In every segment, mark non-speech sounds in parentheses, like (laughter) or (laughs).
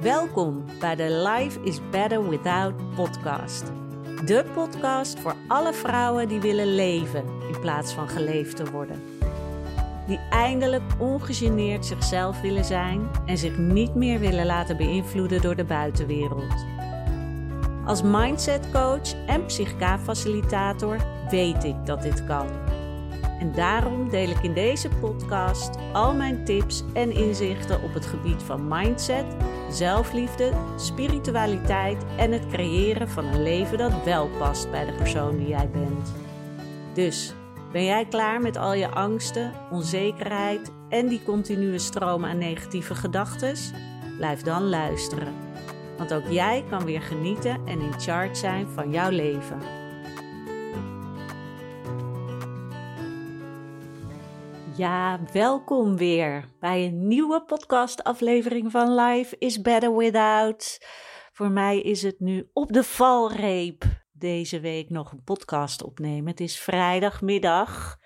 Welkom bij de Life is Better Without podcast. De podcast voor alle vrouwen die willen leven in plaats van geleefd te worden. Die eindelijk ongegeneerd zichzelf willen zijn en zich niet meer willen laten beïnvloeden door de buitenwereld. Als mindset coach en psychica-facilitator weet ik dat dit kan. En daarom deel ik in deze podcast al mijn tips en inzichten op het gebied van mindset, zelfliefde, spiritualiteit en het creëren van een leven dat wel past bij de persoon die jij bent. Dus ben jij klaar met al je angsten, onzekerheid en die continue stroom aan negatieve gedachten? Blijf dan luisteren. Want ook jij kan weer genieten en in charge zijn van jouw leven. Ja, welkom weer bij een nieuwe podcastaflevering van Life is Better Without. Voor mij is het nu op de valreep deze week nog een podcast opnemen. Het is vrijdagmiddag.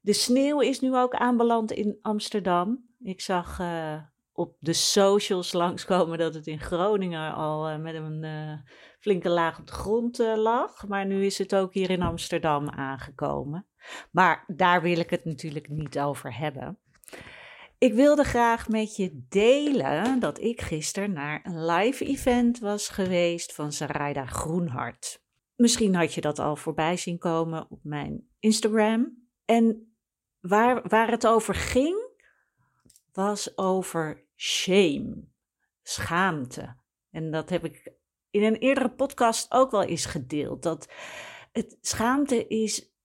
De sneeuw is nu ook aanbeland in Amsterdam. Ik zag uh, op de socials langskomen dat het in Groningen al uh, met een uh, flinke laag op de grond lag. Maar nu is het ook hier in Amsterdam aangekomen. Maar daar wil ik het natuurlijk niet over hebben. Ik wilde graag met je delen dat ik gisteren naar een live event was geweest van Sarayda Groenhart. Misschien had je dat al voorbij zien komen op mijn Instagram. En waar, waar het over ging, was over shame, schaamte. En dat heb ik in een eerdere podcast ook wel eens gedeeld. Dat het, schaamte is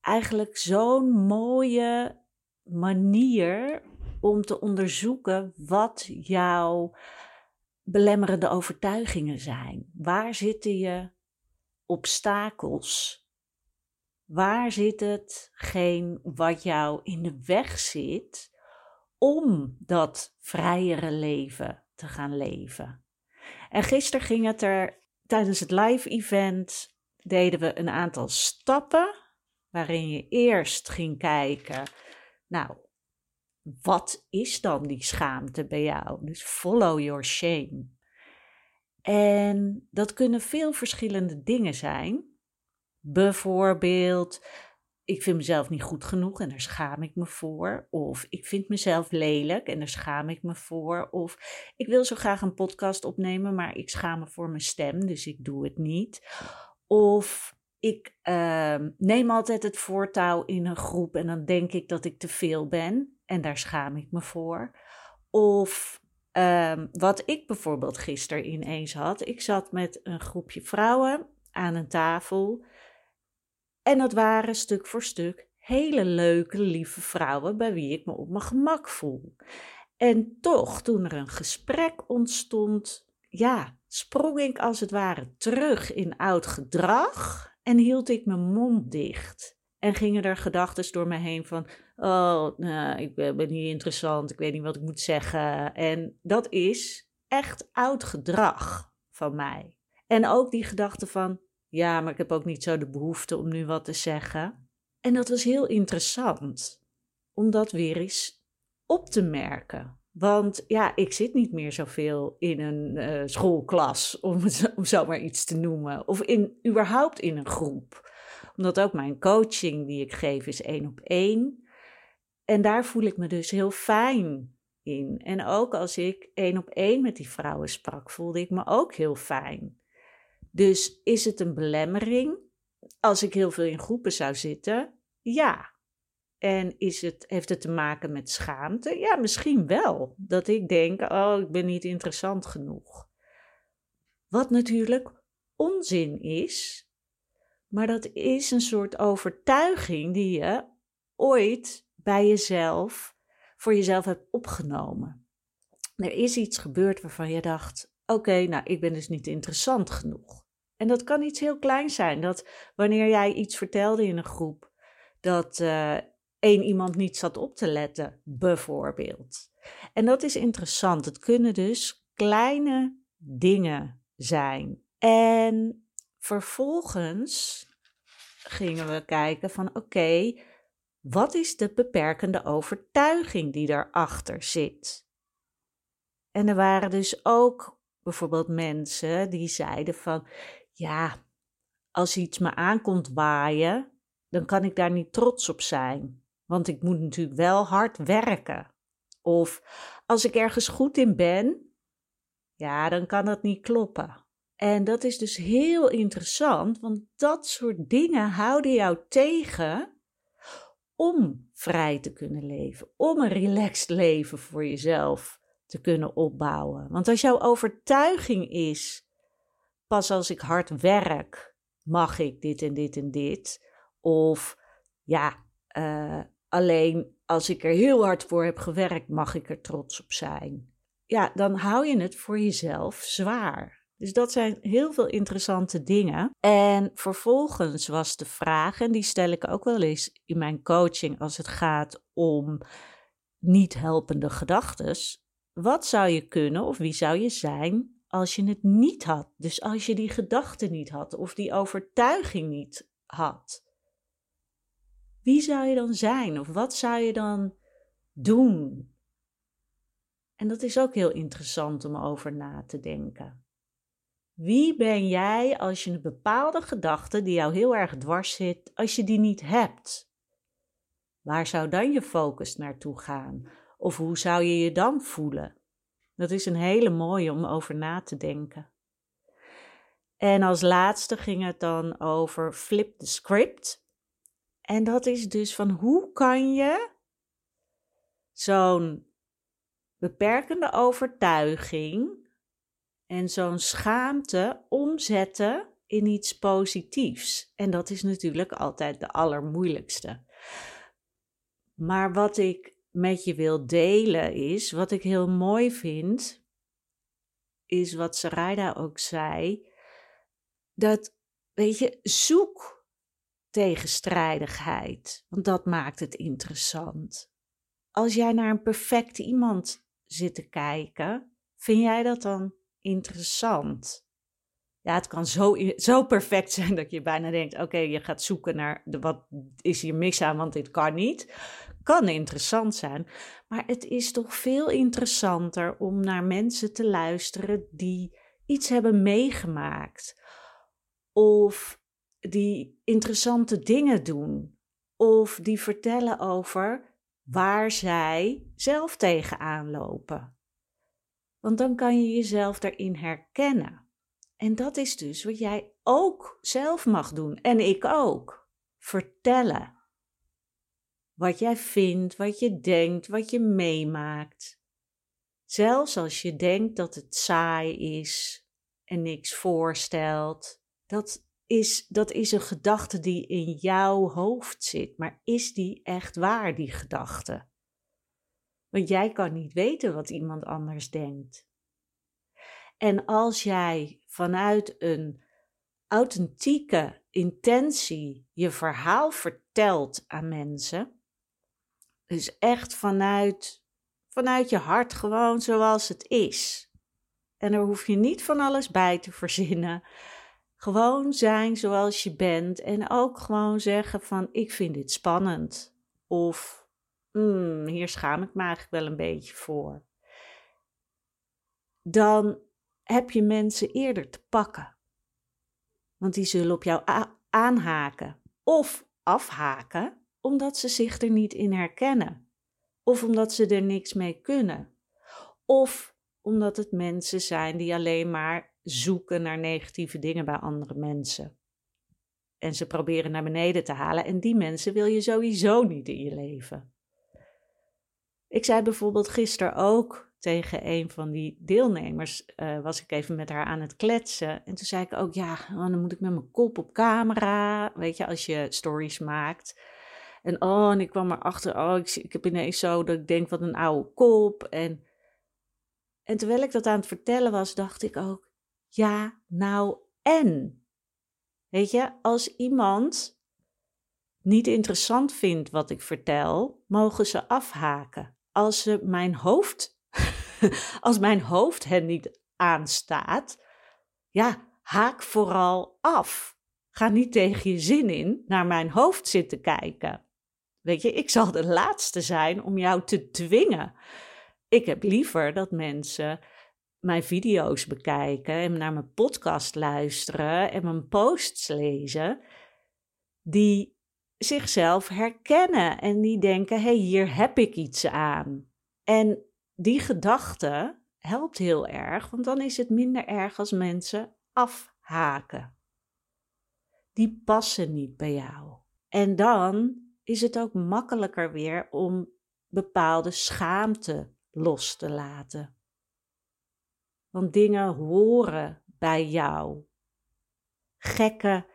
eigenlijk zo'n mooie manier om te onderzoeken wat jouw belemmerende overtuigingen zijn. Waar zitten je obstakels? Waar zit hetgeen wat jou in de weg zit om dat vrijere leven te gaan leven? En gisteren ging het er tijdens het live event deden we een aantal stappen waarin je eerst ging kijken, nou, wat is dan die schaamte bij jou? Dus follow your shame. En dat kunnen veel verschillende dingen zijn. Bijvoorbeeld, ik vind mezelf niet goed genoeg en daar schaam ik me voor. Of ik vind mezelf lelijk en daar schaam ik me voor. Of ik wil zo graag een podcast opnemen, maar ik schaam me voor mijn stem, dus ik doe het niet. Of ik uh, neem altijd het voortouw in een groep en dan denk ik dat ik te veel ben en daar schaam ik me voor. Of uh, wat ik bijvoorbeeld gisteren ineens had. Ik zat met een groepje vrouwen aan een tafel en dat waren stuk voor stuk hele leuke, lieve vrouwen bij wie ik me op mijn gemak voel. En toch, toen er een gesprek ontstond, ja, sprong ik als het ware terug in oud gedrag en hield ik mijn mond dicht. En gingen er gedachten door me heen van: Oh, nou, ik ben, niet interessant, ik weet niet wat ik moet zeggen. En dat is echt oud gedrag van mij. En ook die gedachte van: Ja, maar ik heb ook niet zo de behoefte om nu wat te zeggen. En dat was heel interessant om dat weer eens op te merken. Want ja, ik zit niet meer zoveel in een uh, schoolklas, om, om zomaar iets te noemen. Of in, überhaupt in een groep. Omdat ook mijn coaching die ik geef is één op één. En daar voel ik me dus heel fijn in. En ook als ik één op één met die vrouwen sprak, voelde ik me ook heel fijn. Dus is het een belemmering? Als ik heel veel in groepen zou zitten, ja, en is het, heeft het te maken met schaamte? Ja, misschien wel. Dat ik denk, oh, ik ben niet interessant genoeg. Wat natuurlijk onzin is, maar dat is een soort overtuiging die je ooit bij jezelf, voor jezelf hebt opgenomen. Er is iets gebeurd waarvan je dacht, oké, nou, ik ben dus niet interessant genoeg. En dat kan iets heel kleins zijn, dat wanneer jij iets vertelde in een groep, dat uh, één iemand niet zat op te letten, bijvoorbeeld. En dat is interessant. Het kunnen dus kleine dingen zijn. En vervolgens gingen we kijken van oké, wat is de beperkende overtuiging die daarachter zit? En er waren dus ook bijvoorbeeld mensen die zeiden van, ja, als iets me aankomt waaien, dan kan ik daar niet trots op zijn. Want ik moet natuurlijk wel hard werken. Of als ik ergens goed in ben, ja, dan kan dat niet kloppen. En dat is dus heel interessant, want dat soort dingen houden jou tegen om vrij te kunnen leven, om een relaxed leven voor jezelf te kunnen opbouwen. Want als jouw overtuiging is, pas als ik hard werk, mag ik dit en dit en dit. Of ja, uh, alleen als ik er heel hard voor heb gewerkt, mag ik er trots op zijn. Ja, dan hou je het voor jezelf zwaar. Dus dat zijn heel veel interessante dingen. En vervolgens was de vraag, en die stel ik ook wel eens in mijn coaching als het gaat om niet helpende gedachten. Wat zou je kunnen of wie zou je zijn als je het niet had? Dus als je die gedachte niet had of die overtuiging niet had. Wie zou je dan zijn of wat zou je dan doen? En dat is ook heel interessant om over na te denken. Wie ben jij als je een bepaalde gedachte die jou heel erg dwars zit, als je die niet hebt? Waar zou dan je focus naartoe gaan? Of hoe zou je je dan voelen? Dat is een hele mooie om over na te denken. En als laatste ging het dan over flip the script. En dat is dus van hoe kan je zo'n beperkende overtuiging en zo'n schaamte omzetten in iets positiefs. En dat is natuurlijk altijd de allermoeilijkste. Maar wat ik met je wil delen is, wat ik heel mooi vind, is wat Sarayda ook zei, dat, weet je, zoek tegenstrijdigheid, want dat maakt het interessant. Als jij naar een perfect iemand zit te kijken, vind jij dat dan interessant? Ja, het kan zo, zo perfect zijn dat je bijna denkt: oké, je gaat zoeken naar de, wat is hier mis aan, want dit kan niet. Kan interessant zijn, maar het is toch veel interessanter om naar mensen te luisteren die iets hebben meegemaakt. Of die interessante dingen doen. Of die vertellen over waar zij zelf tegenaan lopen. Want dan kan je jezelf daarin herkennen. En dat is dus wat jij ook zelf mag doen. En ik ook. Vertellen. Wat jij vindt, wat je denkt, wat je meemaakt. Zelfs als je denkt dat het saai is en niks voorstelt. Dat is, dat is een gedachte die in jouw hoofd zit. Maar is die echt waar, die gedachte? Want jij kan niet weten wat iemand anders denkt. En als jij vanuit een authentieke intentie je verhaal vertelt aan mensen, dus echt vanuit, vanuit je hart, gewoon zoals het is. En er hoef je niet van alles bij te verzinnen. Gewoon zijn zoals je bent en ook gewoon zeggen van ik vind dit spannend. Of hmm, hier schaam ik me eigenlijk wel een beetje voor. Dan heb je mensen eerder te pakken. Want die zullen op jou aanhaken of afhaken omdat ze zich er niet in herkennen. Of omdat ze er niks mee kunnen. Of omdat het mensen zijn die alleen maar zoeken naar negatieve dingen bij andere mensen. En ze proberen naar beneden te halen en die mensen wil je sowieso niet in je leven. Ik zei bijvoorbeeld gisteren ook tegen een van die deelnemers, uh, was ik even met haar aan het kletsen. En toen zei ik ook, ja, oh, dan moet ik met mijn kop op camera, weet je, als je stories maakt. En oh, en ik kwam erachter, oh, ik, ik heb ineens zo dat ik denk, wat een oude kop. En, en terwijl ik dat aan het vertellen was, dacht ik ook, ja, nou en? Weet je, als iemand niet interessant vindt wat ik vertel, mogen ze afhaken. Als ze mijn hoofd (laughs) als mijn hoofd hen niet aanstaat, ja, haak vooral af. Ga niet tegen je zin in naar mijn hoofd zitten kijken. Weet je, ik zal de laatste zijn om jou te dwingen Ik heb liever dat mensen mijn video's bekijken en naar mijn podcast luisteren en mijn posts lezen, die zichzelf herkennen en die denken: hey, hier heb ik iets aan. En die gedachte helpt heel erg, want dan is het minder erg als mensen afhaken. Die passen niet bij jou. En dan is het ook makkelijker weer om bepaalde schaamte los te laten. Want dingen horen bij jou. Gekke,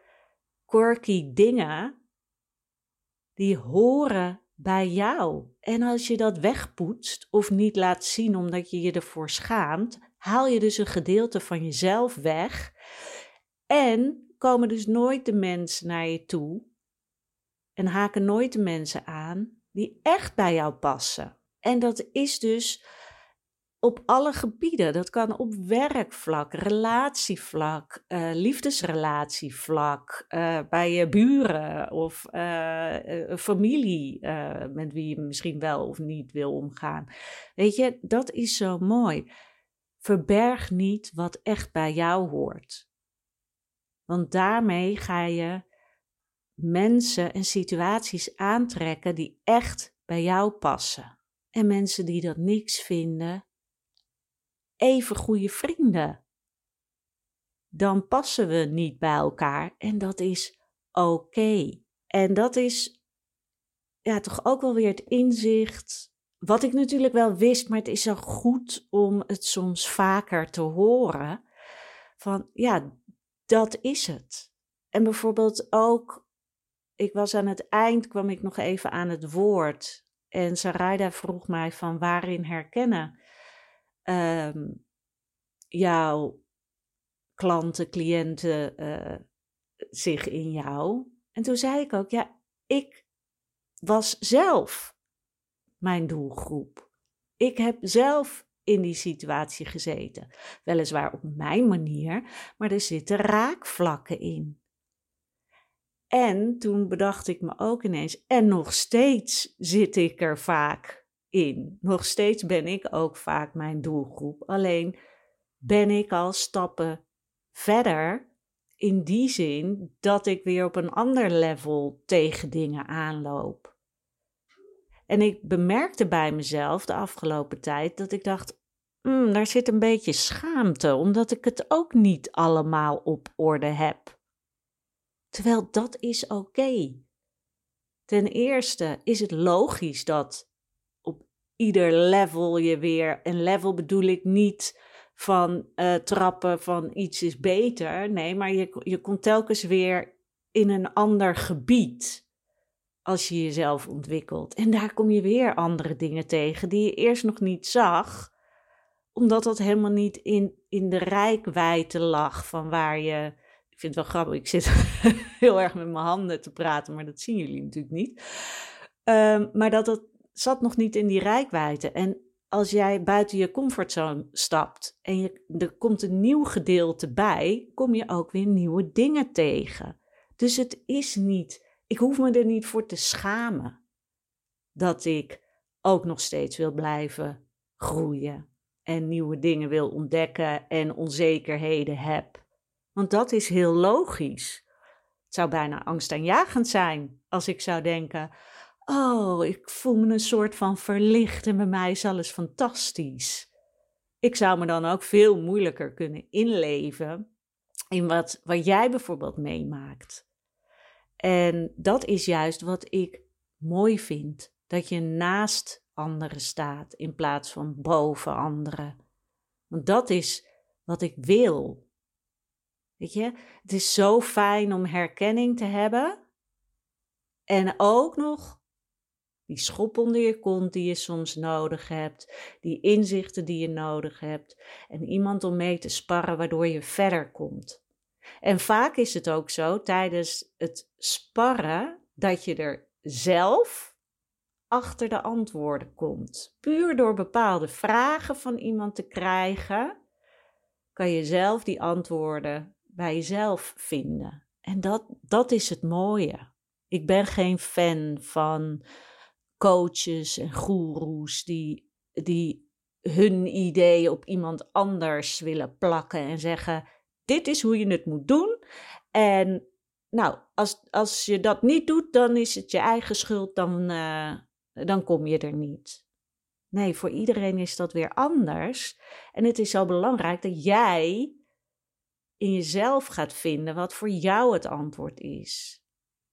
quirky dingen, die horen bij jou. En als je dat wegpoetst of niet laat zien omdat je je ervoor schaamt, haal je dus een gedeelte van jezelf weg. En komen dus nooit de mensen naar je toe en haken nooit de mensen aan die echt bij jou passen. En dat is dus op alle gebieden. Dat kan op werkvlak, relatievlak, uh, liefdesrelatievlak, uh, bij je buren of uh, familie met wie je misschien wel of niet wil omgaan. Weet je, dat is zo mooi. Verberg niet wat echt bij jou hoort. Want daarmee ga je mensen en situaties aantrekken die echt bij jou passen. En mensen die dat niks vinden, even goede vrienden. Dan passen we niet bij elkaar en dat is oké. En dat is ja, toch ook wel weer het inzicht. Wat ik natuurlijk wel wist, maar het is zo goed om het soms vaker te horen. Van ja, dat is het. En bijvoorbeeld ook, ik was aan het eind, kwam ik nog even aan het woord. En Sarayda vroeg mij van waarin herkennen um, jouw klanten, cliënten uh, zich in jou? En toen zei ik ook, ja, ik was zelf mijn doelgroep. Ik heb zelf in die situatie gezeten. Weliswaar op mijn manier, maar er zitten raakvlakken in. En toen bedacht ik me ook ineens, en nog steeds zit ik er vaak Nog steeds ben ik ook vaak mijn doelgroep. Alleen ben ik al stappen verder in die zin dat ik weer op een ander level tegen dingen aanloop. En ik bemerkte bij mezelf de afgelopen tijd dat ik dacht: mm, daar zit een beetje schaamte, omdat ik het ook niet allemaal op orde heb. Terwijl dat is oké. Ten eerste is het logisch dat ieder level je weer, en level bedoel ik niet van uh, trappen van iets is beter, nee, maar je, je komt telkens weer in een ander gebied als je jezelf ontwikkelt. En daar kom je weer andere dingen tegen die je eerst nog niet zag, omdat dat helemaal niet in, in de rijkwijde lag van waar je ik vind het wel grappig. Ik zit (laughs) heel erg met mijn handen te praten, maar dat zien jullie natuurlijk niet. Um, maar dat dat zat nog niet in die rijkwijde. En als jij buiten je comfortzone stapt en er komt een nieuw gedeelte bij, kom je ook weer nieuwe dingen tegen. Dus het is niet, ik hoef me er niet voor te schamen dat ik ook nog steeds wil blijven groeien en nieuwe dingen wil ontdekken en onzekerheden heb. Want dat is heel logisch. Het zou bijna angstaanjagend zijn als ik zou denken: Oh, ik voel me een soort van verlicht en bij mij is alles fantastisch. Ik zou me dan ook veel moeilijker kunnen inleven in wat, wat jij bijvoorbeeld meemaakt. En dat is juist wat ik mooi vind: dat je naast anderen staat in plaats van boven anderen. Want dat is wat ik wil. Weet je, het is zo fijn om herkenning te hebben. En ook nog die schop onder je kont die je soms nodig hebt, die inzichten die je nodig hebt en iemand om mee te sparren waardoor je verder komt. En vaak is het ook zo tijdens het sparren dat je er zelf achter de antwoorden komt. Puur door bepaalde vragen van iemand te krijgen, kan je zelf die antwoorden bij jezelf vinden. En dat, dat is het mooie. Ik ben geen fan van coaches en goeroes die, die hun idee op iemand anders willen plakken en zeggen: Dit is hoe je het moet doen. En nou, als, als je dat niet doet, dan is het je eigen schuld, dan, uh, dan kom je er niet. Nee, voor iedereen is dat weer anders. En het is zo belangrijk dat jij in jezelf gaat vinden wat voor jou het antwoord is.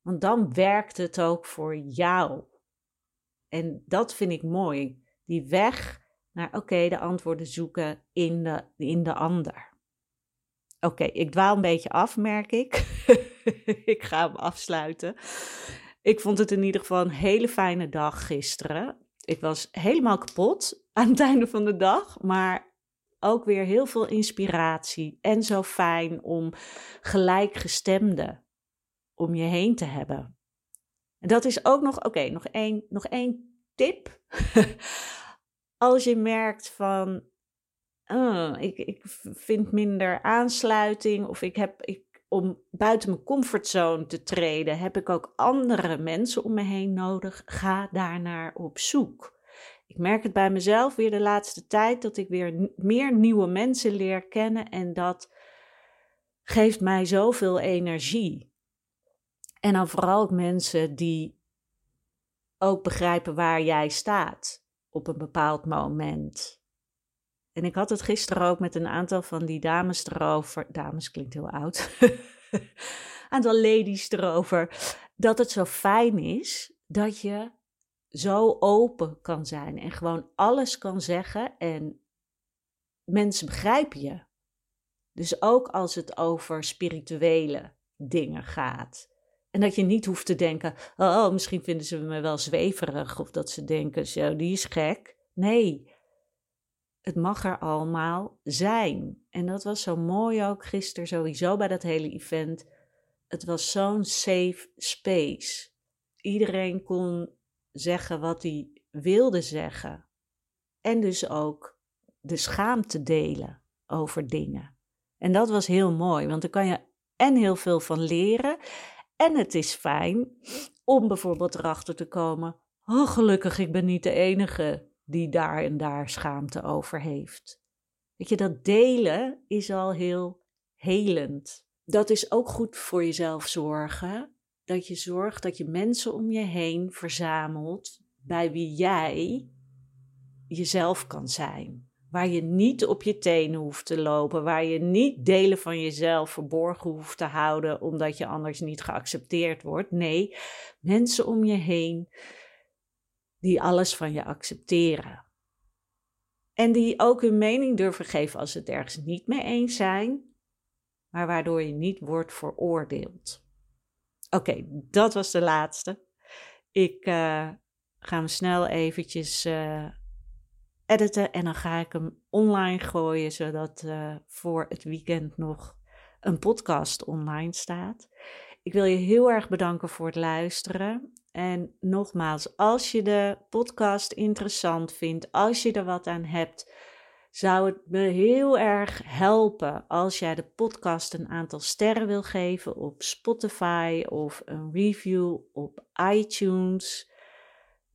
Want dan werkt het ook voor jou. En dat vind ik mooi. Die weg naar oké, de antwoorden zoeken in de, in de ander. Oké, ik dwaal een beetje af, merk ik. (laughs) ik ga hem afsluiten. Ik vond het in ieder geval een hele fijne dag gisteren. Ik was helemaal kapot aan het einde van de dag, maar ook weer heel veel inspiratie. En zo fijn om gelijkgestemden om je heen te hebben. En dat is ook nog, oké, nog, één, nog één tip. (laughs) Als je merkt van, oh, ik, ik vind minder aansluiting of ik heb, ik, om buiten mijn comfortzone te treden, heb ik ook andere mensen om me heen nodig. Ga daarnaar op zoek. Ik merk het bij mezelf weer de laatste tijd dat ik weer meer nieuwe mensen leer kennen en dat geeft mij zoveel energie. En dan vooral ook mensen die ook begrijpen waar jij staat op een bepaald moment. En ik had het gisteren ook met een aantal van die dames erover. Dames klinkt heel oud. (laughs) aantal ladies erover. Dat het zo fijn is dat je zo open kan zijn en gewoon alles kan zeggen en mensen begrijpen je. Dus ook als het over spirituele dingen gaat. En dat je niet hoeft te denken, oh, misschien vinden ze me wel zweverig of dat ze denken, zo, die is gek. Nee, het mag er allemaal zijn. En dat was zo mooi ook gisteren sowieso bij dat hele event. Het was zo'n safe space. Iedereen kon zeggen wat hij wilde zeggen. En dus ook de schaamte delen over dingen. En dat was heel mooi, want daar kan je en heel veel van leren. En het is fijn om bijvoorbeeld erachter te komen: oh, gelukkig, ik ben niet de enige die daar en daar schaamte over heeft. Weet je, dat delen is al heel helend. Dat is ook goed voor jezelf zorgen. Dat je zorgt dat je mensen om je heen verzamelt bij wie jij jezelf kan zijn. Waar je niet op je tenen hoeft te lopen, waar je niet delen van jezelf verborgen hoeft te houden omdat je anders niet geaccepteerd wordt. Nee, mensen om je heen die alles van je accepteren. En die ook hun mening durven geven als ze het ergens niet mee eens zijn, maar waardoor je niet wordt veroordeeld. Oké, dat was de laatste. Ik uh, ga hem snel eventjes uh, editen en dan ga ik hem online gooien, zodat uh, voor het weekend nog een podcast online staat. Ik wil je heel erg bedanken voor het luisteren. En nogmaals, als je de podcast interessant vindt, als je er wat aan hebt, zou het me heel erg helpen als jij de podcast een aantal sterren wil geven op Spotify of een review op iTunes.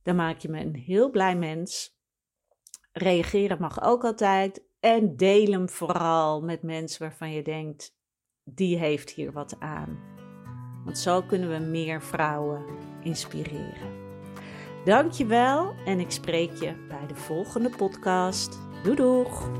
Dan maak je me een heel blij mens. Reageren mag ook altijd. En deel hem vooral met mensen waarvan je denkt, die heeft hier wat aan. Want zo kunnen we meer vrouwen inspireren. Dankjewel en ik spreek je bij de volgende podcast. Doei doeg!